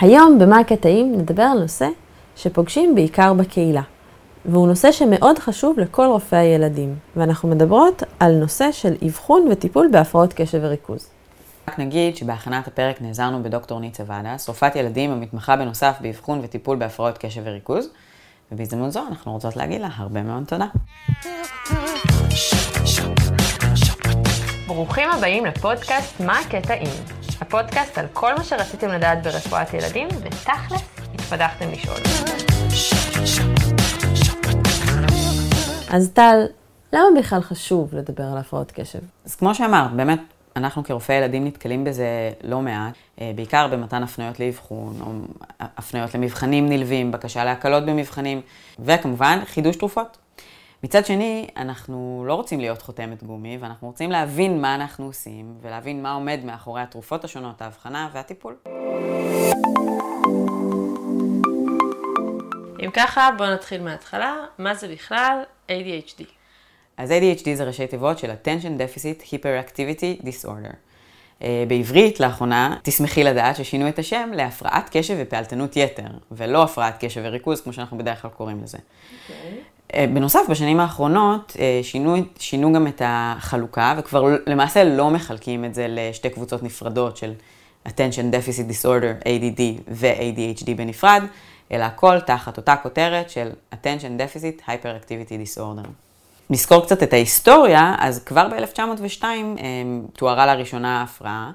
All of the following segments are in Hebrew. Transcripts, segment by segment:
היום במה הקטעים נדבר על נושא שפוגשים בעיקר בקהילה, והוא נושא שמאוד חשוב לכל רופאי הילדים, ואנחנו מדברות על נושא של אבחון וטיפול בהפרעות קשב וריכוז. רק נגיד שבהכנת הפרק נעזרנו בדוקטור ניצה ועדס, רופאת ילדים המתמחה בנוסף באבחון וטיפול בהפרעות קשב וריכוז, ובהזדמנות זו אנחנו רוצות להגיד לה הרבה מאוד תודה. ברוכים הבאים לפודקאסט מה הקטעים, הפודקאסט על כל מה שרציתם לדעת ברפואת ילדים, ותכלס התפתחתם לשאול. אז טל, למה בכלל חשוב לדבר על הפרעות קשב? אז כמו שאמרת, באמת, אנחנו כרופאי ילדים נתקלים בזה לא מעט, אה, בעיקר במתן הפניות לאבחון, או הפניות למבחנים נלווים, בקשה להקלות במבחנים, וכמובן חידוש תרופות. מצד שני, אנחנו לא רוצים להיות חותמת גומי, ואנחנו רוצים להבין מה אנחנו עושים, ולהבין מה עומד מאחורי התרופות השונות, ההבחנה והטיפול. אם ככה, בואו נתחיל מההתחלה. מה זה בכלל ADHD? אז ADHD זה ראשי תיבות של attention deficit hyperactivity disorder. Uh, בעברית, לאחרונה, תשמחי לדעת ששינו את השם להפרעת קשב ופעלתנות יתר, ולא הפרעת קשב וריכוז, כמו שאנחנו בדרך כלל קוראים לזה. Okay. Uh, בנוסף, בשנים האחרונות uh, שינו, שינו גם את החלוקה, וכבר למעשה לא מחלקים את זה לשתי קבוצות נפרדות של attention deficit disorder, ADD ו-ADHD בנפרד, אלא הכל תחת אותה כותרת של attention deficit hyperactivity disorder. נזכור קצת את ההיסטוריה, אז כבר ב-1902 אמ, תוארה לראשונה ההפרעה,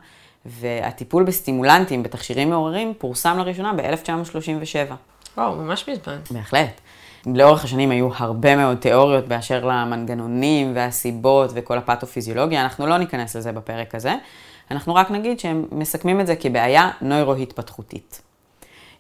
והטיפול בסטימולנטים, בתכשירים מעוררים, פורסם לראשונה ב-1937. וואו, ממש מזמן. בהחלט. לאורך השנים היו הרבה מאוד תיאוריות באשר למנגנונים והסיבות וכל הפתופיזיולוגיה, אנחנו לא ניכנס לזה בפרק הזה, אנחנו רק נגיד שהם מסכמים את זה כבעיה נוירו-התפתחותית.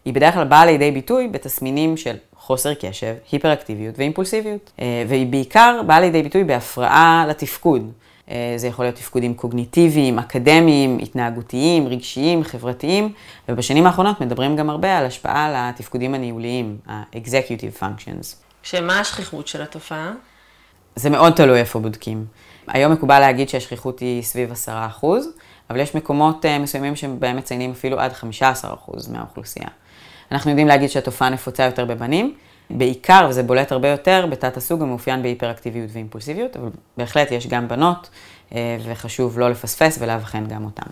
היא בדרך כלל באה לידי ביטוי בתסמינים של חוסר קשב, היפראקטיביות ואימפולסיביות. אה, והיא בעיקר באה לידי ביטוי בהפרעה לתפקוד. אה, זה יכול להיות תפקודים קוגניטיביים, אקדמיים, התנהגותיים, רגשיים, חברתיים, ובשנים האחרונות מדברים גם הרבה על השפעה על התפקודים הניהוליים, ה-executive functions. שמה השכיחות של התופעה? זה מאוד תלוי איפה בודקים. היום מקובל להגיד שהשכיחות היא סביב 10%, אבל יש מקומות אה, מסוימים שבהם מציינים אפילו עד 15% מהאוכלוסייה. אנחנו יודעים להגיד שהתופעה נפוצה יותר בבנים, בעיקר, וזה בולט הרבה יותר, בתת הסוג המאופיין בהיפראקטיביות ואימפולסיביות, אבל בהחלט יש גם בנות, אה, וחשוב לא לפספס ולאבחן גם אותן.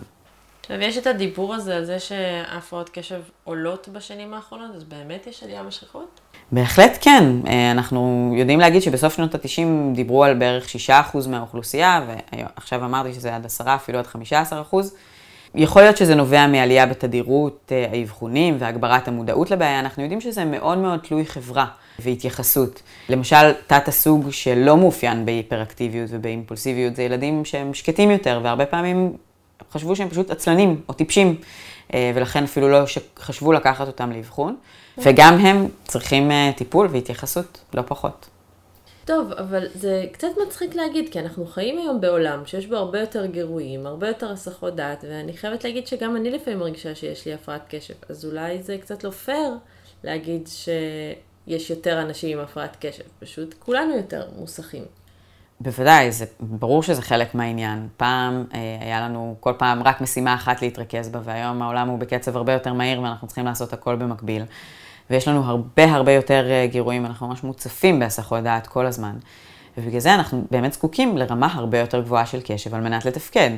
עכשיו, יש את הדיבור הזה על זה שהפרעות קשב עולות בשנים האחרונות, אז באמת יש עלייה בשכיחות? בהחלט כן. אה, אנחנו יודעים להגיד שבסוף שנות ה-90 דיברו על בערך 6% מהאוכלוסייה, ועכשיו אמרתי שזה עד 10, אפילו עד 15%. יכול להיות שזה נובע מעלייה בתדירות אה, האבחונים והגברת המודעות לבעיה, אנחנו יודעים שזה מאוד מאוד תלוי חברה והתייחסות. למשל, תת הסוג שלא מאופיין בהיפראקטיביות ובאימפולסיביות, זה ילדים שהם שקטים יותר, והרבה פעמים חשבו שהם פשוט עצלנים או טיפשים, אה, ולכן אפילו לא חשבו לקחת אותם לאבחון, וגם הם צריכים אה, טיפול והתייחסות, לא פחות. טוב, אבל זה קצת מצחיק להגיד, כי אנחנו חיים היום בעולם שיש בו הרבה יותר גירויים, הרבה יותר הסחות דעת, ואני חייבת להגיד שגם אני לפעמים מרגישה שיש לי הפרעת קשב, אז אולי זה קצת לא פייר להגיד שיש יותר אנשים עם הפרעת קשב, פשוט כולנו יותר מוסכים. בוודאי, זה ברור שזה חלק מהעניין. פעם אה, היה לנו כל פעם רק משימה אחת להתרכז בה, והיום העולם הוא בקצב הרבה יותר מהיר ואנחנו צריכים לעשות הכל במקביל. ויש לנו הרבה הרבה יותר אה, גירויים, אנחנו ממש מוצפים בהסחות דעת כל הזמן. ובגלל זה אנחנו באמת זקוקים לרמה הרבה יותר גבוהה של קשב על מנת לתפקד.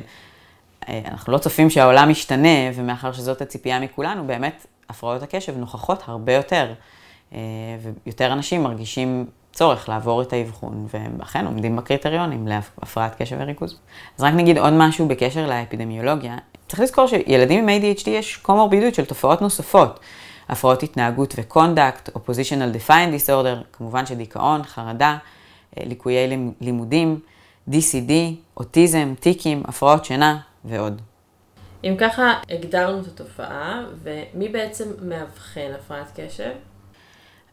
אה, אנחנו לא צופים שהעולם ישתנה, ומאחר שזאת הציפייה מכולנו, באמת הפרעות הקשב נוכחות הרבה יותר. אה, ויותר אנשים מרגישים צורך לעבור את האבחון, והם אכן עומדים בקריטריונים להפרעת קשב וריכוז. אז רק נגיד עוד משהו בקשר לאפידמיולוגיה. צריך לזכור שילדים עם ADHD יש קומורבידות של תופעות נוספות. הפרעות התנהגות וקונדקט, Oppositional Defiant Disorder, כמובן שדיכאון, חרדה, אה, ליקויי לימודים, DCD, אוטיזם, טיקים, הפרעות שינה ועוד. אם ככה, הגדרנו את התופעה, ומי בעצם מאבחן הפרעת קשב?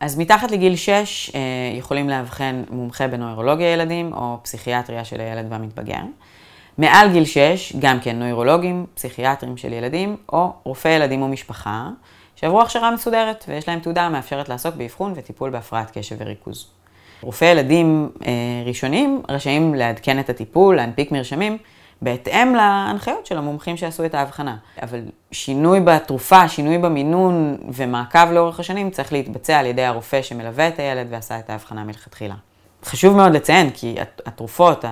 אז מתחת לגיל 6 אה, יכולים לאבחן מומחה בנוירולוגיה ילדים או פסיכיאטריה של הילד והמתבגר. מעל גיל 6, גם כן נוירולוגים, פסיכיאטרים של ילדים או רופא ילדים ומשפחה. שעברו הכשרה מסודרת ויש להם תעודה המאפשרת לעסוק באבחון וטיפול בהפרעת קשב וריכוז. רופאי ילדים אה, ראשונים רשאים לעדכן את הטיפול, להנפיק מרשמים, בהתאם להנחיות של המומחים שעשו את ההבחנה. אבל שינוי בתרופה, שינוי במינון ומעקב לאורך השנים צריך להתבצע על ידי הרופא שמלווה את הילד ועשה את ההבחנה מלכתחילה. חשוב מאוד לציין, כי התרופות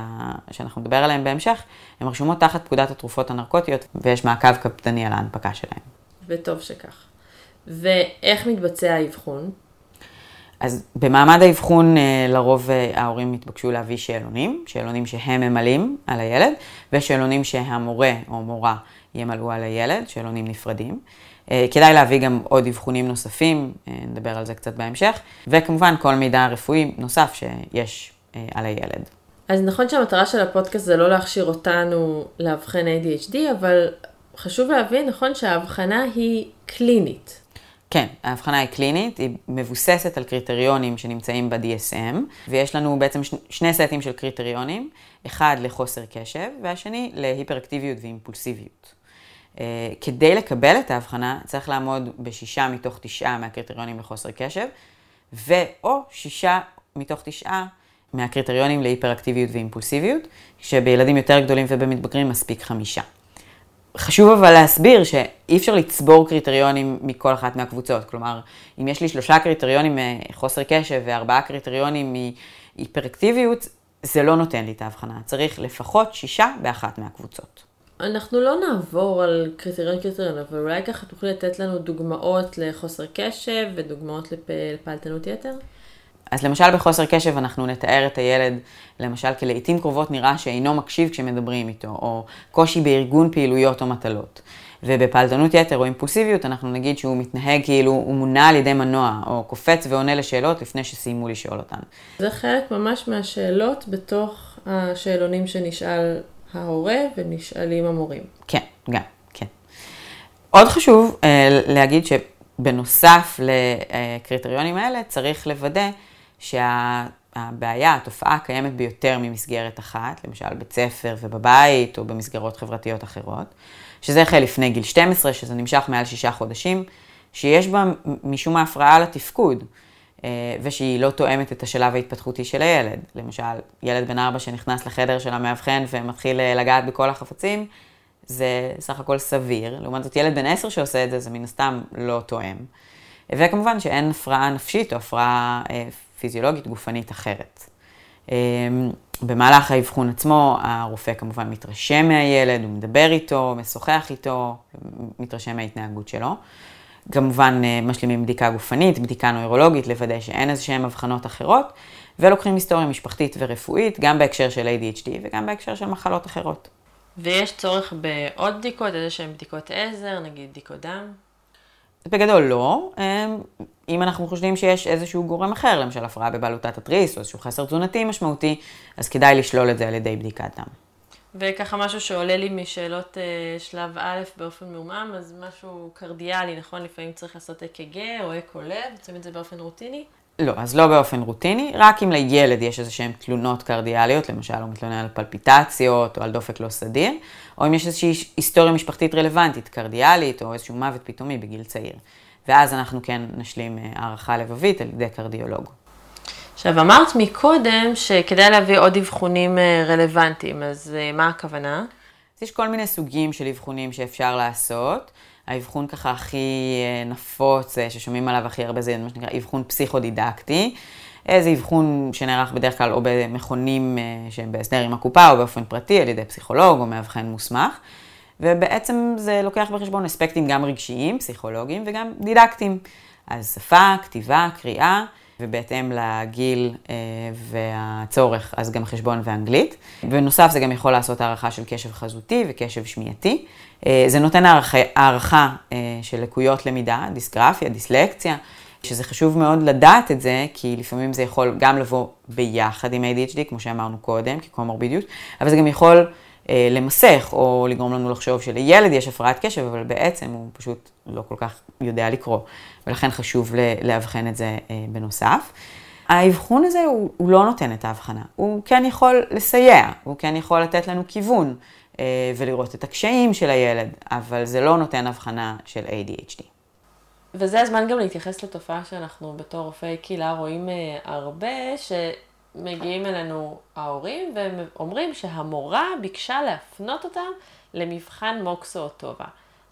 שאנחנו נדבר עליהן בהמשך, הן רשומות תחת פקודת התרופות הנרקוטיות, ויש מעקב קפדני על ההנפקה שלהן. וטוב שכך. ואיך מתבצע האבחון? אז במעמד האבחון אה, לרוב אה, ההורים התבקשו להביא שאלונים, שאלונים שהם ממלאים על הילד, ושאלונים שהמורה או מורה ימלאו על הילד, שאלונים נפרדים. אה, כדאי להביא גם עוד אבחונים נוספים, נדבר על זה קצת בהמשך, וכמובן כל מידע רפואי נוסף שיש על הילד. אז נכון שהמטרה של הפודקאסט זה לא להכשיר אותנו לאבחן ADHD, אבל חשוב להבין, נכון שההבחנה היא קלינית. כן, ההבחנה היא קלינית, היא מבוססת על קריטריונים שנמצאים ב-DSM, ויש לנו בעצם שני סטים של קריטריונים, אחד לחוסר קשב, והשני להיפראקטיביות ואימפולסיביות. Uh, כדי לקבל את ההבחנה, צריך לעמוד בשישה מתוך תשעה מהקריטריונים לחוסר קשב, ואו שישה מתוך תשעה מהקריטריונים להיפראקטיביות ואימפולסיביות, שבילדים יותר גדולים ובמתבגרים מספיק חמישה. חשוב אבל להסביר שאי אפשר לצבור קריטריונים מכל אחת מהקבוצות. כלומר, אם יש לי שלושה קריטריונים מחוסר קשב וארבעה קריטריונים מהיפראקטיביות, זה לא נותן לי את ההבחנה. צריך לפחות שישה באחת מהקבוצות. אנחנו לא נעבור על קריטריון קריטריון, אבל אולי ככה תוכלי לתת לנו דוגמאות לחוסר קשב ודוגמאות לפעלתנות יתר? אז למשל בחוסר קשב אנחנו נתאר את הילד, למשל כלעיתים קרובות נראה שאינו מקשיב כשמדברים איתו, או קושי בארגון פעילויות או מטלות. ובפעלתנות יתר או אימפולסיביות אנחנו נגיד שהוא מתנהג כאילו הוא מונע על ידי מנוע, או קופץ ועונה לשאלות לפני שסיימו לשאול אותן. זה חלק ממש מהשאלות בתוך השאלונים שנשאל ההורה ונשאלים המורים. כן, גם, כן. עוד חשוב אה, להגיד שבנוסף לקריטריונים האלה צריך לוודא שהבעיה, התופעה קיימת ביותר ממסגרת אחת, למשל בית ספר ובבית או במסגרות חברתיות אחרות, שזה החל לפני גיל 12, שזה נמשך מעל שישה חודשים, שיש בה משום ההפרעה לתפקוד, אה, ושהיא לא תואמת את השלב ההתפתחותי של הילד. למשל, ילד בן ארבע שנכנס לחדר של המאבחן ומתחיל אה, לגעת בכל החפצים, זה סך הכל סביר. לעומת זאת, ילד בן עשר שעושה את זה, זה מן הסתם לא תואם. וכמובן שאין הפרעה נפשית או הפרעה אה, פיזיולוגית גופנית אחרת. אמ, במהלך האבחון עצמו, הרופא כמובן מתרשם מהילד, הוא מדבר איתו, משוחח איתו, מתרשם מההתנהגות שלו. כמובן אה, משלימים בדיקה גופנית, בדיקה נוירולוגית, לוודא שאין איזה שהן אבחנות אחרות, ולוקחים היסטוריה משפחתית ורפואית, גם בהקשר של ADHD וגם בהקשר של מחלות אחרות. ויש צורך בעוד בדיקות, איזה שהן בדיקות עזר, נגיד בדיקות דם? בגדול לא. אמ, אם אנחנו חושבים שיש איזשהו גורם אחר, למשל הפרעה בבעלותת התריס או איזשהו חסר תזונתי משמעותי, אז כדאי לשלול את זה על ידי בדיקת דם. וככה משהו שעולה לי משאלות אה, שלב א' באופן מעומעם, אז משהו קרדיאלי, נכון? לפעמים צריך לעשות אק"ג או אקו לב, עושים את זה באופן רוטיני? לא, אז לא באופן רוטיני, רק אם לילד יש איזה שהן תלונות קרדיאליות, למשל הוא מתלונן על פלפיטציות או על דופק לא סדיר, או אם יש איזושהי היסטוריה משפחתית רלוונטית, קרדיאלית או איזשהו מוות פתאומי בגיל צעיר. ואז אנחנו כן נשלים אה, הערכה לבבית על ידי קרדיולוג. עכשיו, אמרת מקודם שכדאי להביא עוד אבחונים אה, רלוונטיים, אז אה, מה הכוונה? אז יש כל מיני סוגים של אבחונים שאפשר לעשות. האבחון ככה הכי נפוץ, ששומעים עליו הכי הרבה, זה מה שנקרא אבחון פסיכודידקטי. זה אבחון שנערך בדרך כלל או במכונים שהם בהסדר עם הקופה או באופן פרטי על ידי פסיכולוג או מאבחן מוסמך. ובעצם זה לוקח בחשבון אספקטים גם רגשיים, פסיכולוגיים וגם דידקטיים. אז שפה, כתיבה, קריאה, ובהתאם לגיל אה, והצורך, אז גם חשבון ואנגלית. בנוסף, זה גם יכול לעשות הערכה של קשב חזותי וקשב שמיעתי. אה, זה נותן הערכה, הערכה אה, של לקויות למידה, דיסגרפיה, דיסלקציה, שזה חשוב מאוד לדעת את זה, כי לפעמים זה יכול גם לבוא ביחד עם ADHD, כמו שאמרנו קודם, כקומורבידיות, אבל זה גם יכול... אה, למסך, או לגרום לנו לחשוב שלילד יש הפרעת קשב, אבל בעצם הוא פשוט לא כל כך יודע לקרוא, ולכן חשוב לאבחן את זה אה, בנוסף. האבחון הזה הוא, הוא לא נותן את ההבחנה, הוא כן יכול לסייע, הוא כן יכול לתת לנו כיוון אה, ולראות את הקשיים של הילד, אבל זה לא נותן הבחנה של ADHD. וזה הזמן גם להתייחס לתופעה שאנחנו בתור רופאי קהילה רואים הרבה, ש... מגיעים אלינו ההורים והם אומרים שהמורה ביקשה להפנות אותם למבחן מוקסו או טובה.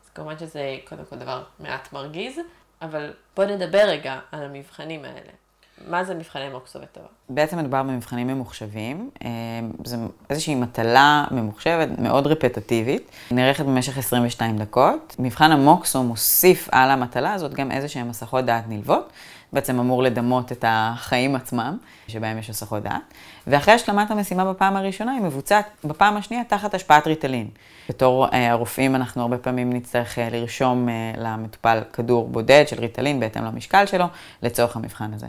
אז כמובן שזה קודם כל דבר מעט מרגיז, אבל בואו נדבר רגע על המבחנים האלה. מה זה מבחני מוקסו וטובה? בעצם מדובר במבחנים ממוחשבים. אה, זו איזושהי מטלה ממוחשבת, מאוד רפטטיבית, נערכת במשך 22 דקות. מבחן המוקסו מוסיף על המטלה הזאת גם איזה שהן הסחות דעת נלוות. בעצם אמור לדמות את החיים עצמם, שבהם יש הסחות דעת. ואחרי השלמת המשימה בפעם הראשונה, היא מבוצעת בפעם השנייה תחת השפעת ריטלין. בתור אה, הרופאים אנחנו הרבה פעמים נצטרך אה, לרשום אה, למטופל כדור בודד של ריטלין בהתאם למשקל שלו, לצורך המבחן הזה.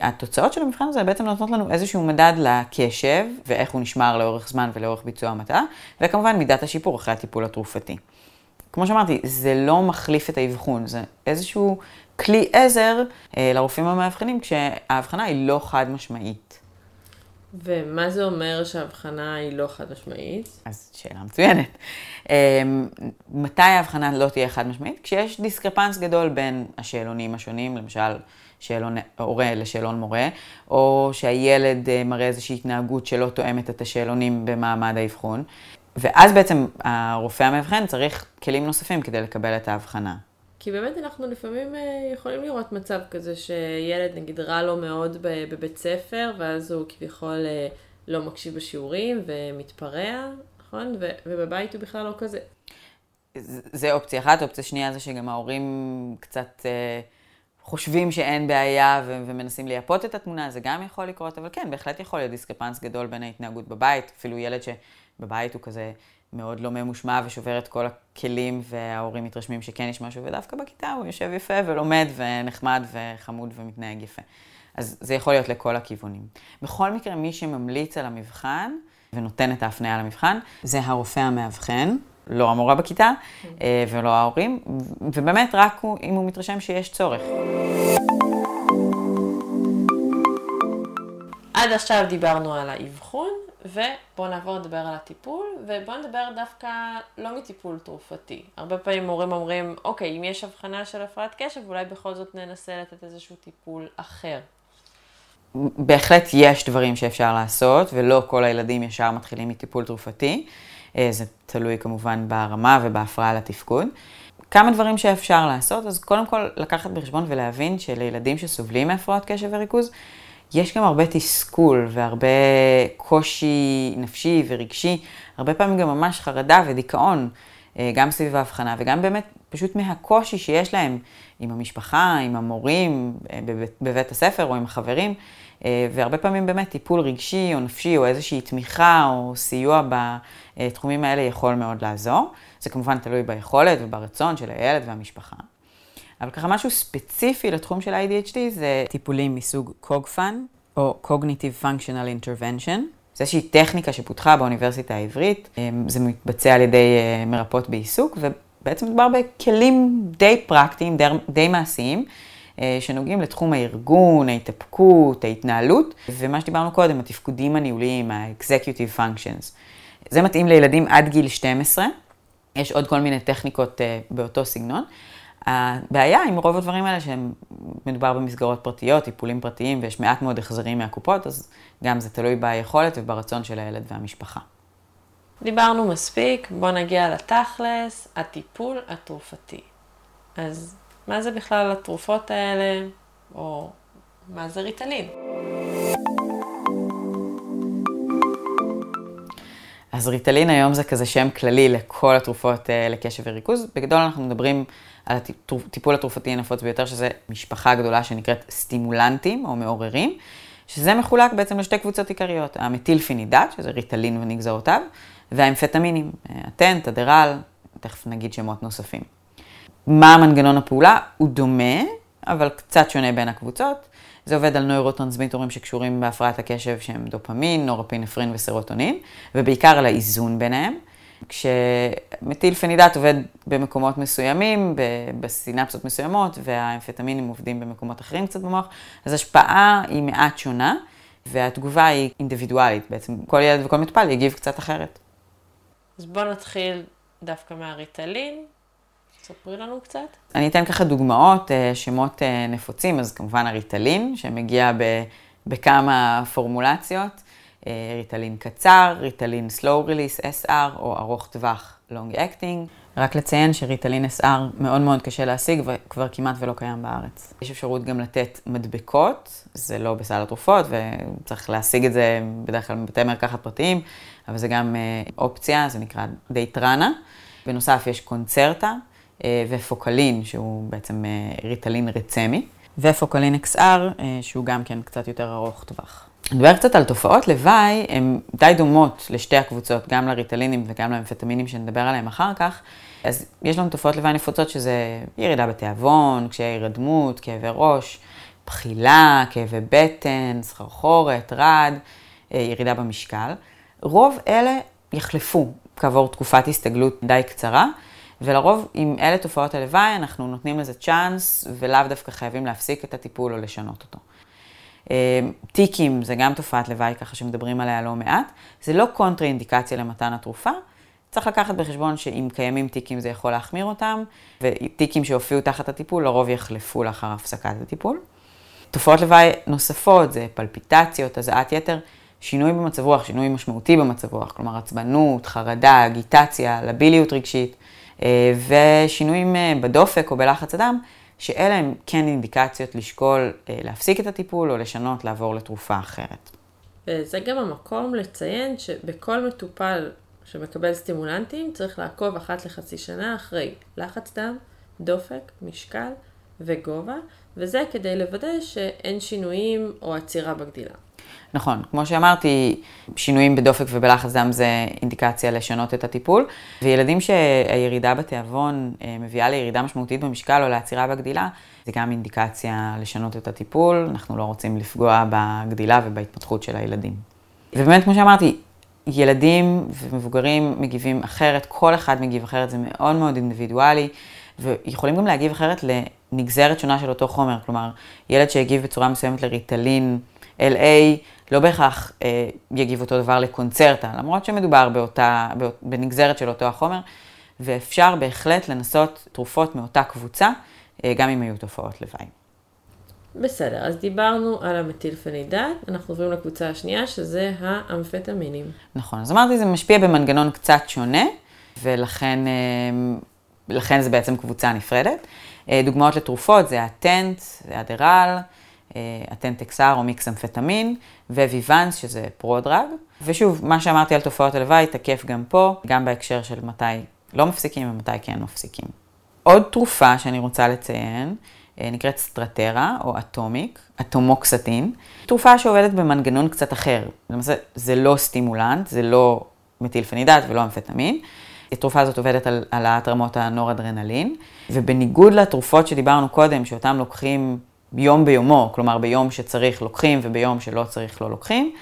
התוצאות של המבחן הזה בעצם נותנות לנו איזשהו מדד לקשב, ואיך הוא נשמר לאורך זמן ולאורך ביצוע המטרה, וכמובן מידת השיפור אחרי הטיפול התרופתי. כמו שאמרתי, זה לא מחליף את האבחון, זה איזשהו כלי עזר אה, לרופאים המאבחנים, כשהאבחנה היא לא חד משמעית. ומה זה אומר שהאבחנה היא לא חד משמעית? אז שאלה מצוינת. אה, מתי האבחנה לא תהיה חד משמעית? כשיש דיסקרפנס גדול בין השאלונים השונים, למשל שאלון הורה לשאלון מורה, או שהילד אה, מראה איזושהי התנהגות שלא תואמת את השאלונים במעמד האבחון. ואז בעצם הרופא המאבחן צריך כלים נוספים כדי לקבל את האבחנה. כי באמת אנחנו לפעמים אה, יכולים לראות מצב כזה שילד נגיד רע לו מאוד בבית ספר, ואז הוא כביכול אה, לא מקשיב בשיעורים ומתפרע, נכון? ובבית הוא בכלל לא כזה. זה אופציה אחת. אופציה שנייה זה שגם ההורים קצת אה, חושבים שאין בעיה ו- ומנסים לייפות את התמונה, זה גם יכול לקרות, אבל כן, בהחלט יכול להיות דיסקרפנס גדול בין ההתנהגות בבית, אפילו ילד שבבית הוא כזה מאוד לא ממושמע ושובר את כל הכלים, וההורים מתרשמים שכן יש משהו, ודווקא בכיתה הוא יושב יפה ולומד ונחמד וחמוד ומתנהג יפה. אז זה יכול להיות לכל הכיוונים. בכל מקרה, מי שממליץ על המבחן ונותן את ההפניה למבחן, זה הרופא המאבחן, לא המורה בכיתה אה, ולא ההורים, ובאמת רק הוא, אם הוא מתרשם שיש צורך. עד עכשיו דיברנו על האבחון, ובואו נעבור לדבר על הטיפול, ובואו נדבר דווקא לא מטיפול תרופתי. הרבה פעמים מורים אומרים, אוקיי, אם יש הבחנה של הפרעת קשב, אולי בכל זאת ננסה לתת איזשהו טיפול אחר. בהחלט יש דברים שאפשר לעשות, ולא כל הילדים ישר מתחילים מטיפול תרופתי. אה, זה תלוי כמובן ברמה ובהפרעה לתפקוד. כמה דברים שאפשר לעשות, אז קודם כל לקחת בחשבון ולהבין שלילדים שסובלים מהפרעות קשב וריכוז, יש גם הרבה תסכול והרבה קושי נפשי ורגשי, הרבה פעמים גם ממש חרדה ודיכאון, אה, גם סביב ההבחנה וגם באמת פשוט מהקושי שיש להם עם המשפחה, עם המורים אה, בבית, בבית הספר או עם החברים, אה, והרבה פעמים באמת טיפול רגשי או נפשי או איזושהי תמיכה או סיוע בתחומים האלה יכול מאוד לעזור. זה כמובן תלוי ביכולת וברצון של הילד והמשפחה. אבל ככה משהו ספציפי לתחום של ADHD זה טיפולים מסוג קוגפן, או Cognitive Functional Intervention. זה איזושהי טכניקה שפותחה באוניברסיטה העברית, אמ, זה מתבצע על ידי אה, מרפאות בעיסוק, ובעצם מדובר בכלים די פרקטיים, די, די מעשיים, אה, שנוגעים לתחום הארגון, ההתאפקות, ההתנהלות, ומה שדיברנו קודם, התפקודים הניהוליים, ה-executive functions. זה מתאים לילדים עד גיל 12. יש עוד כל מיני טכניקות אה, באותו סגנון. הבעיה עם רוב הדברים האלה שהם מדובר במסגרות פרטיות, טיפולים פרטיים, ויש מעט מאוד החזרים מהקופות, אז גם זה תלוי ביכולת וברצון של הילד והמשפחה. דיברנו מספיק, בואו נגיע לתכלס, הטיפול התרופתי. אז מה זה בכלל התרופות האלה, או מה זה ריטלין? אז ריטלין היום זה כזה שם כללי לכל התרופות אה, לקשב וריכוז. בגדול אנחנו מדברים על הטיפול התרופתי הנפוץ ביותר, שזה משפחה גדולה שנקראת סטימולנטים או מעוררים, שזה מחולק בעצם לשתי קבוצות עיקריות, המתילפנידט, שזה ריטלין ונגזרותיו, והאמפטמינים, Attent, Adderall, תכף נגיד שמות נוספים. מה המנגנון הפעולה? הוא דומה, אבל קצת שונה בין הקבוצות. זה עובד על נוירוטרנסמיטורים שקשורים בהפרעת הקשב שהם דופמין, נורפינפרין וסרוטונין, ובעיקר על האיזון ביניהם. כשמטיל פנידט עובד במקומות מסוימים, בסינפסות מסוימות, והאמפטמינים עובדים במקומות אחרים קצת במוח, אז השפעה היא מעט שונה, והתגובה היא אינדיבידואלית. בעצם כל ילד וכל מטופל יגיב קצת אחרת. אז בואו נתחיל דווקא מהריטלין. ספרי לנו קצת. אני אתן ככה דוגמאות, אה, שמות אה, נפוצים, אז כמובן הריטלין, שמגיע בכמה פורמולציות, ריטלין קצר, ריטלין slow release SR או ארוך טווח long acting. רק לציין שריטלין SR מאוד מאוד קשה להשיג וכבר כמעט ולא קיים בארץ. יש אפשרות גם לתת מדבקות, זה לא בסל התרופות וצריך להשיג את זה בדרך כלל בבתי מרקחת פרטיים, אבל זה גם אופציה, זה נקרא דייטרנה. בנוסף יש קונצרטה ופוקלין, שהוא בעצם ריטלין רצמי, ופוקלין XR, שהוא גם כן קצת יותר ארוך טווח. נדבר קצת על תופעות לוואי, הן די דומות לשתי הקבוצות, גם לריטלינים וגם לאמפטמינים שנדבר עליהם אחר כך. אז יש לנו תופעות לוואי נפוצות שזה ירידה בתיאבון, קשיי הירדמות, כאבי ראש, בחילה, כאבי בטן, סחרחורת, רעד, ירידה במשקל. רוב אלה יחלפו כעבור תקופת הסתגלות די קצרה, ולרוב עם אלה תופעות הלוואי אנחנו נותנים לזה צ'אנס ולאו דווקא חייבים להפסיק את הטיפול או לשנות אותו. טיקים זה גם תופעת לוואי ככה שמדברים עליה לא מעט, זה לא קונטרה אינדיקציה למתן התרופה, צריך לקחת בחשבון שאם קיימים טיקים זה יכול להחמיר אותם, וטיקים שהופיעו תחת הטיפול לרוב יחלפו לאחר הפסקת הטיפול. תופעות לוואי נוספות זה פלפיטציות, הזעת יתר, שינוי במצב רוח, שינוי משמעותי במצב רוח, כלומר עצבנות, חרדה, אגיטציה, לביליות רגשית, ושינויים בדופק או בלחץ הדם, שאלה הם כן אינדיקציות לשקול להפסיק את הטיפול או לשנות, לעבור לתרופה אחרת. וזה גם המקום לציין שבכל מטופל שמקבל סטימולנטים צריך לעקוב אחת לחצי שנה אחרי לחץ דם, דופק, משקל וגובה, וזה כדי לוודא שאין שינויים או עצירה בגדילה. נכון, כמו שאמרתי, שינויים בדופק ובלחץ דם זה אינדיקציה לשנות את הטיפול, וילדים שהירידה בתיאבון מביאה לירידה משמעותית במשקל או לעצירה בגדילה, זה גם אינדיקציה לשנות את הטיפול, אנחנו לא רוצים לפגוע בגדילה ובהתפתחות של הילדים. ובאמת, כמו שאמרתי, ילדים ומבוגרים מגיבים אחרת, כל אחד מגיב אחרת, זה מאוד מאוד אינדיבידואלי, ויכולים גם להגיב אחרת לנגזרת שונה של אותו חומר, כלומר, ילד שהגיב בצורה מסוימת לריטלין, LA, לא בהכרח אה, יגיב אותו דבר לקונצרטה, למרות שמדובר באותה, בנגזרת של אותו החומר, ואפשר בהחלט לנסות תרופות מאותה קבוצה, אה, גם אם היו תופעות לוואי. בסדר, אז דיברנו על המטילפנידט, אנחנו עוברים לקבוצה השנייה, שזה האמפטמינים. נכון, אז אמרתי, זה משפיע במנגנון קצת שונה, ולכן לכן זה בעצם קבוצה נפרדת. דוגמאות לתרופות זה הטנט, זה אדרל, הטנט אקסר או מיקס אמפטמין, Vyvanse, שזה prodrug. ושוב, מה שאמרתי על תופעות הלוואי תקף גם פה, גם בהקשר של מתי לא מפסיקים ומתי כן מפסיקים. עוד תרופה שאני רוצה לציין, נקראת Strattera או Atomic, אטומוקסטין, תרופה שעובדת במנגנון קצת אחר. למעשה זה לא סטימולנט, זה לא מתילפנידט ולא אמפטמין. התרופה הזאת עובדת על העלאת רמות הנורדרנלין, ובניגוד לתרופות שדיברנו קודם, שאותן לוקחים יום ביומו, כלומר ביום שצריך לוקחים וביום שלא צריך לא לוקחים,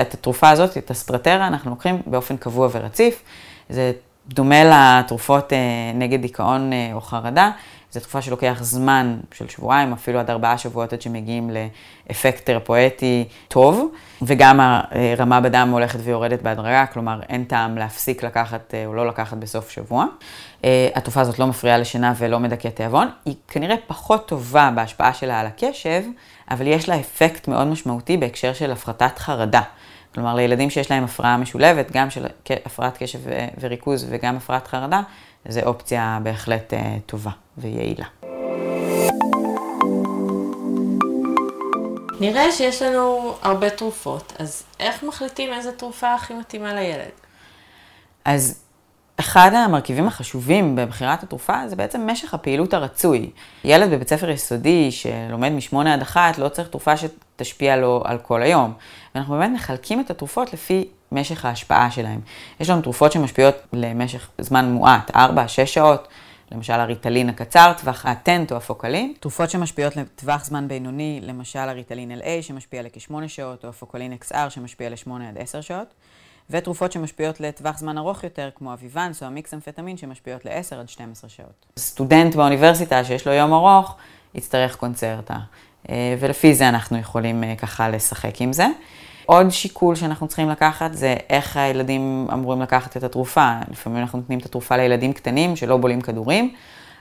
את התרופה הזאת, את הסטרטרה, אנחנו לוקחים באופן קבוע ורציף. זה דומה לתרופות נגד דיכאון או חרדה. זו תקופה שלוקח זמן של שבועיים, אפילו עד ארבעה שבועות עד שמגיעים לאפקט תרפואטי טוב, וגם הרמה בדם הולכת ויורדת בהדרגה, כלומר אין טעם להפסיק לקחת או לא לקחת בסוף שבוע. התרופה הזאת לא מפריעה לשינה ולא מדכאת תיאבון, היא כנראה פחות טובה בהשפעה שלה על הקשב, אבל יש לה אפקט מאוד משמעותי בהקשר של הפחתת חרדה. כלומר, לילדים שיש להם הפרעה משולבת, גם של הפרעת קשב וריכוז וגם הפרעת חרדה, זו אופציה בהחלט טובה ויעילה. נראה שיש לנו הרבה תרופות, אז איך מחליטים איזה תרופה הכי מתאימה לילד? אז אחד המרכיבים החשובים בבחירת התרופה זה בעצם משך הפעילות הרצוי. ילד בבית ספר יסודי שלומד משמונה עד אחת לא צריך תרופה שתשפיע לו על כל היום. ואנחנו באמת מחלקים את התרופות לפי משך ההשפעה שלהם. יש לנו תרופות שמשפיעות למשך זמן מועט, 4-6 שעות, למשל הריטלין הקצר, טווח הטנט או הפוקלין. תרופות שמשפיעות לטווח זמן בינוני, למשל הריטלין LA שמשפיע לכ-8 שעות, או הפוקלין XR שמשפיע ל-8 עד 10 שעות. ותרופות שמשפיעות לטווח זמן ארוך יותר, כמו הוויוונס או המיקס אמפטמין, שמשפיעות ל-10 עד 12 שעות. סטודנט באוניברסיטה שיש לו יום ארוך, יצטרך קונצרטה. ולפי זה אנחנו יכולים ככה לשחק עם זה. עוד שיקול שאנחנו צריכים לקחת זה איך הילדים אמורים לקחת את התרופה. לפעמים אנחנו נותנים את התרופה לילדים קטנים שלא בולים כדורים,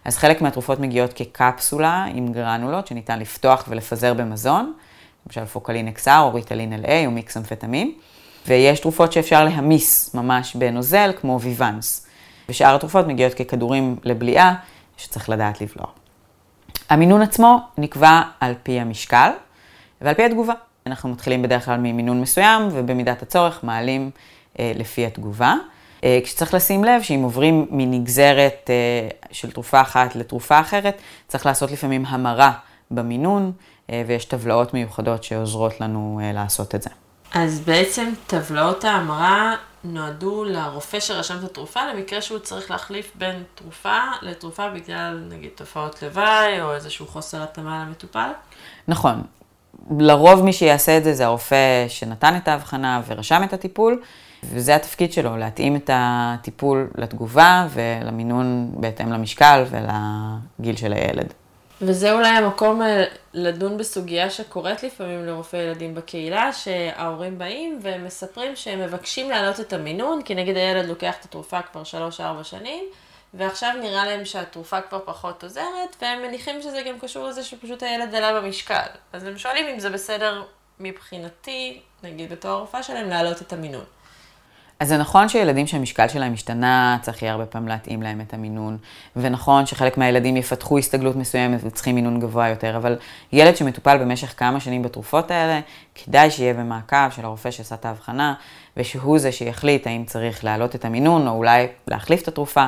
אז חלק מהתרופות מגיעות כקפסולה עם גרנולות שניתן לפתוח ולפזר במזון, למשל פוקלין XR או ריטלין LA או מיקס אמפטמין, ויש תרופות שאפשר להמיס ממש בנוזל, כמו ויוונס. ושאר התרופות מגיעות ככדורים לבליעה, שצריך לדעת לבלוע. המינון עצמו נקבע על פי המשקל ועל פי התגובה. אנחנו מתחילים בדרך כלל ממינון מסוים, ובמידת הצורך מעלים אה, לפי התגובה. אה, כשצריך לשים לב שאם עוברים מנגזרת אה, של תרופה אחת לתרופה אחרת, צריך לעשות לפעמים המרה במינון, אה, ויש טבלאות מיוחדות שעוזרות לנו אה, לעשות את זה. אז בעצם טבלאות ההמרה נועדו לרופא שרשם את התרופה למקרה שהוא צריך להחליף בין תרופה לתרופה בגלל נגיד תופעות לוואי או איזשהו חוסר התאמה למטופל? נכון. לרוב מי שיעשה את זה זה הרופא שנתן את ההבחנה ורשם את הטיפול, וזה התפקיד שלו, להתאים את הטיפול לתגובה ולמינון בהתאם למשקל ולגיל של הילד. וזה אולי המקום אה, לדון בסוגיה שקורית לפעמים לרופאי ילדים בקהילה, שההורים באים ומספרים שהם מבקשים להעלות את המינון, כי נגיד הילד לוקח את התרופה כבר 3-4 שנים, ועכשיו נראה להם שהתרופה כבר פחות עוזרת, והם מניחים שזה גם קשור לזה שפשוט הילד עלה במשקל. אז הם שואלים אם זה בסדר מבחינתי, נגיד בתור הרופאה שלהם, להעלות את המינון. אז זה נכון שילדים שהמשקל שלהם השתנה, צריך יהיה הרבה פעמים להתאים להם את המינון, ונכון שחלק מהילדים יפתחו הסתגלות מסוימת וצריכים מינון גבוה יותר, אבל ילד שמטופל במשך כמה שנים בתרופות האלה, כדאי שיהיה במעקב של הרופא שעשה את ההבחנה, ושהוא זה שיחליט האם צריך להעלות את המינון, או אולי להחליף את התרופה.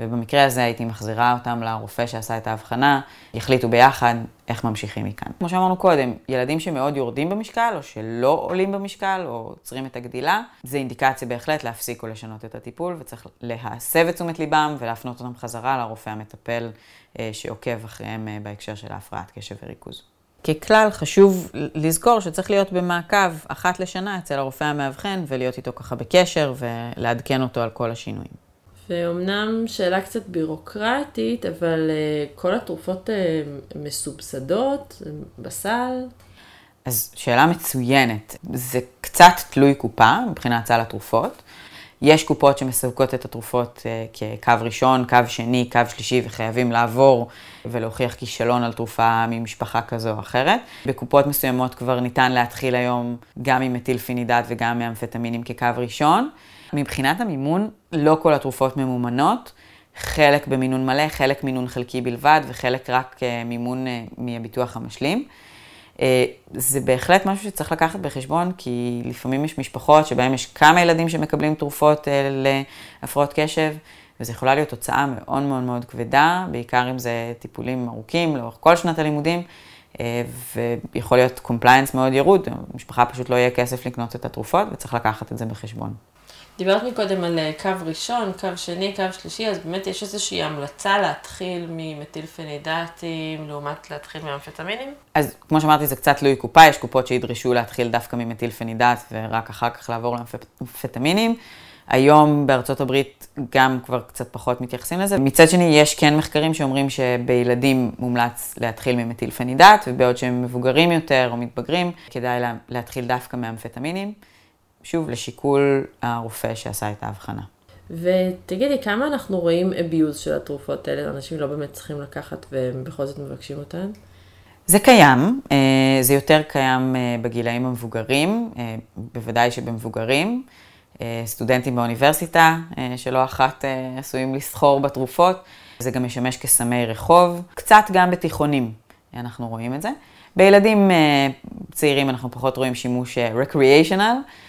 ובמקרה הזה הייתי מחזירה אותם לרופא שעשה את ההבחנה, יחליטו ביחד איך ממשיכים מכאן. כמו שאמרנו קודם, ילדים שמאוד יורדים במשקל, או שלא עולים במשקל, או עוצרים את הגדילה, זה אינדיקציה בהחלט להפסיק או לשנות את הטיפול, וצריך להסב את תשומת ליבם ולהפנות אותם חזרה לרופא המטפל אה, שעוקב אחריהם אה, בהקשר של ההפרעת קשב וריכוז. ככלל, חשוב לזכור שצריך להיות במעקב אחת לשנה אצל הרופא המאבחן ולהיות איתו ככה בקשר ולעדכן אותו על כל השינויים. ואומנם שאלה קצת בירוקרטית, אבל uh, כל התרופות uh, מסובסדות בסל. אז שאלה מצוינת. זה קצת תלוי קופה מבחינת סל התרופות. יש קופות שמספקות את התרופות כקו ראשון, קו שני, קו שלישי, וחייבים לעבור ולהוכיח כישלון על תרופה ממשפחה כזו או אחרת. בקופות מסוימות כבר ניתן להתחיל היום גם עם מטילפינידט וגם מאמפטמינים כקו ראשון. מבחינת המימון, לא כל התרופות ממומנות. חלק במינון מלא, חלק מינון חלקי בלבד, וחלק רק אה, מימון אה, מהביטוח המשלים. אה, זה בהחלט משהו שצריך לקחת בחשבון, כי לפעמים יש משפחות שבהן יש כמה ילדים שמקבלים תרופות להפרעות קשב, וזו יכולה להיות תוצאה מאוד מאוד מאוד כבדה, בעיקר אם זה טיפולים ארוכים לאורך כל שנת הלימודים, ויכול להיות compliance מאוד ירוד, למשפחה פשוט לא יהיה כסף לקנות את התרופות, וצריך לקחת את זה בחשבון. דיברת מקודם על אה, קו ראשון, קו שני, קו שלישי, אז באמת יש איזושהי המלצה להתחיל ממתילפנידטים לעומת להתחיל מאמפטמינים? אז כמו שאמרתי, זה קצת תלוי קופה, יש קופות שידרשו להתחיל דווקא ממתילפנידט ורק אחר כך לעבור לאמפטמינים. היום בארצות הברית גם כבר קצת פחות מתייחסים לזה. מצד שני, יש כן מחקרים שאומרים שבילדים מומלץ להתחיל ממטילפנידט, ובעוד שהם מבוגרים יותר או מתבגרים, כדאי להתחיל דווקא מאמפטמינים. שוב, לשיקול הרופא שעשה את ההבחנה. ותגידי, כמה אנחנו רואים abuse של התרופות האלה? אנשים לא באמת צריכים לקחת והם בכל זאת מבקשים אותן? זה קיים, אה, זה יותר קיים אה, בגילאים המבוגרים, אה, בוודאי שבמבוגרים. סטודנטים באוניברסיטה, שלא אחת עשויים לסחור בתרופות. זה גם משמש כסמי רחוב, קצת גם בתיכונים אנחנו רואים את זה. בילדים צעירים אנחנו פחות רואים שימוש recreational,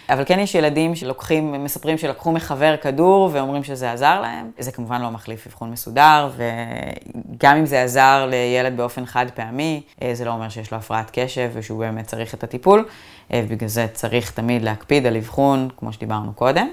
אבל כן יש ילדים שלוקחים, מספרים שלקחו מחבר כדור ואומרים שזה עזר להם. זה כמובן לא מחליף אבחון מסודר, וגם אם זה עזר לילד באופן חד פעמי, אה, זה לא אומר שיש לו הפרעת קשב ושהוא באמת צריך את הטיפול. אה, בגלל זה צריך תמיד להקפיד על אבחון, כמו שדיברנו קודם.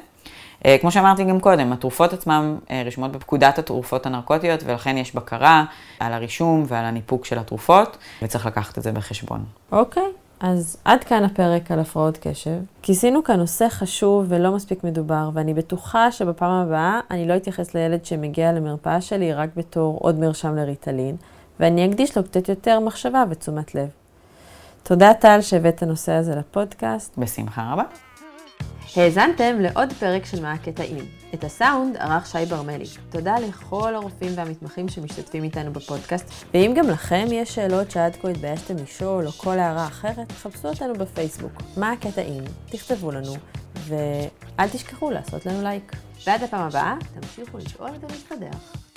אה, כמו שאמרתי גם קודם, התרופות עצמן רשומות בפקודת התרופות הנרקוטיות, ולכן יש בקרה על הרישום ועל הניפוק של התרופות, וצריך לקחת את זה בחשבון. אוקיי. Okay. אז עד כאן הפרק על הפרעות קשב. כיסינו כאן נושא חשוב ולא מספיק מדובר, ואני בטוחה שבפעם הבאה אני לא אתייחס לילד שמגיע למרפאה שלי רק בתור עוד מרשם לריטלין, ואני אקדיש לו קצת יותר מחשבה ותשומת לב. תודה טל שהבאת את הנושא הזה לפודקאסט. בשמחה רבה. האזנתם לעוד פרק של מה הקטעים. את הסאונד ערך שי ברמלי. תודה לכל הרופאים והמתמחים שמשתתפים איתנו בפודקאסט, ואם גם לכם יש שאלות שעד כה התביישתם לשאול או כל הערה אחרת, חפשו אותנו בפייסבוק. מה הקטעים? תכתבו לנו, ואל תשכחו לעשות לנו לייק. ועד הפעם הבאה, תמשיכו לשאול ולהתקדח.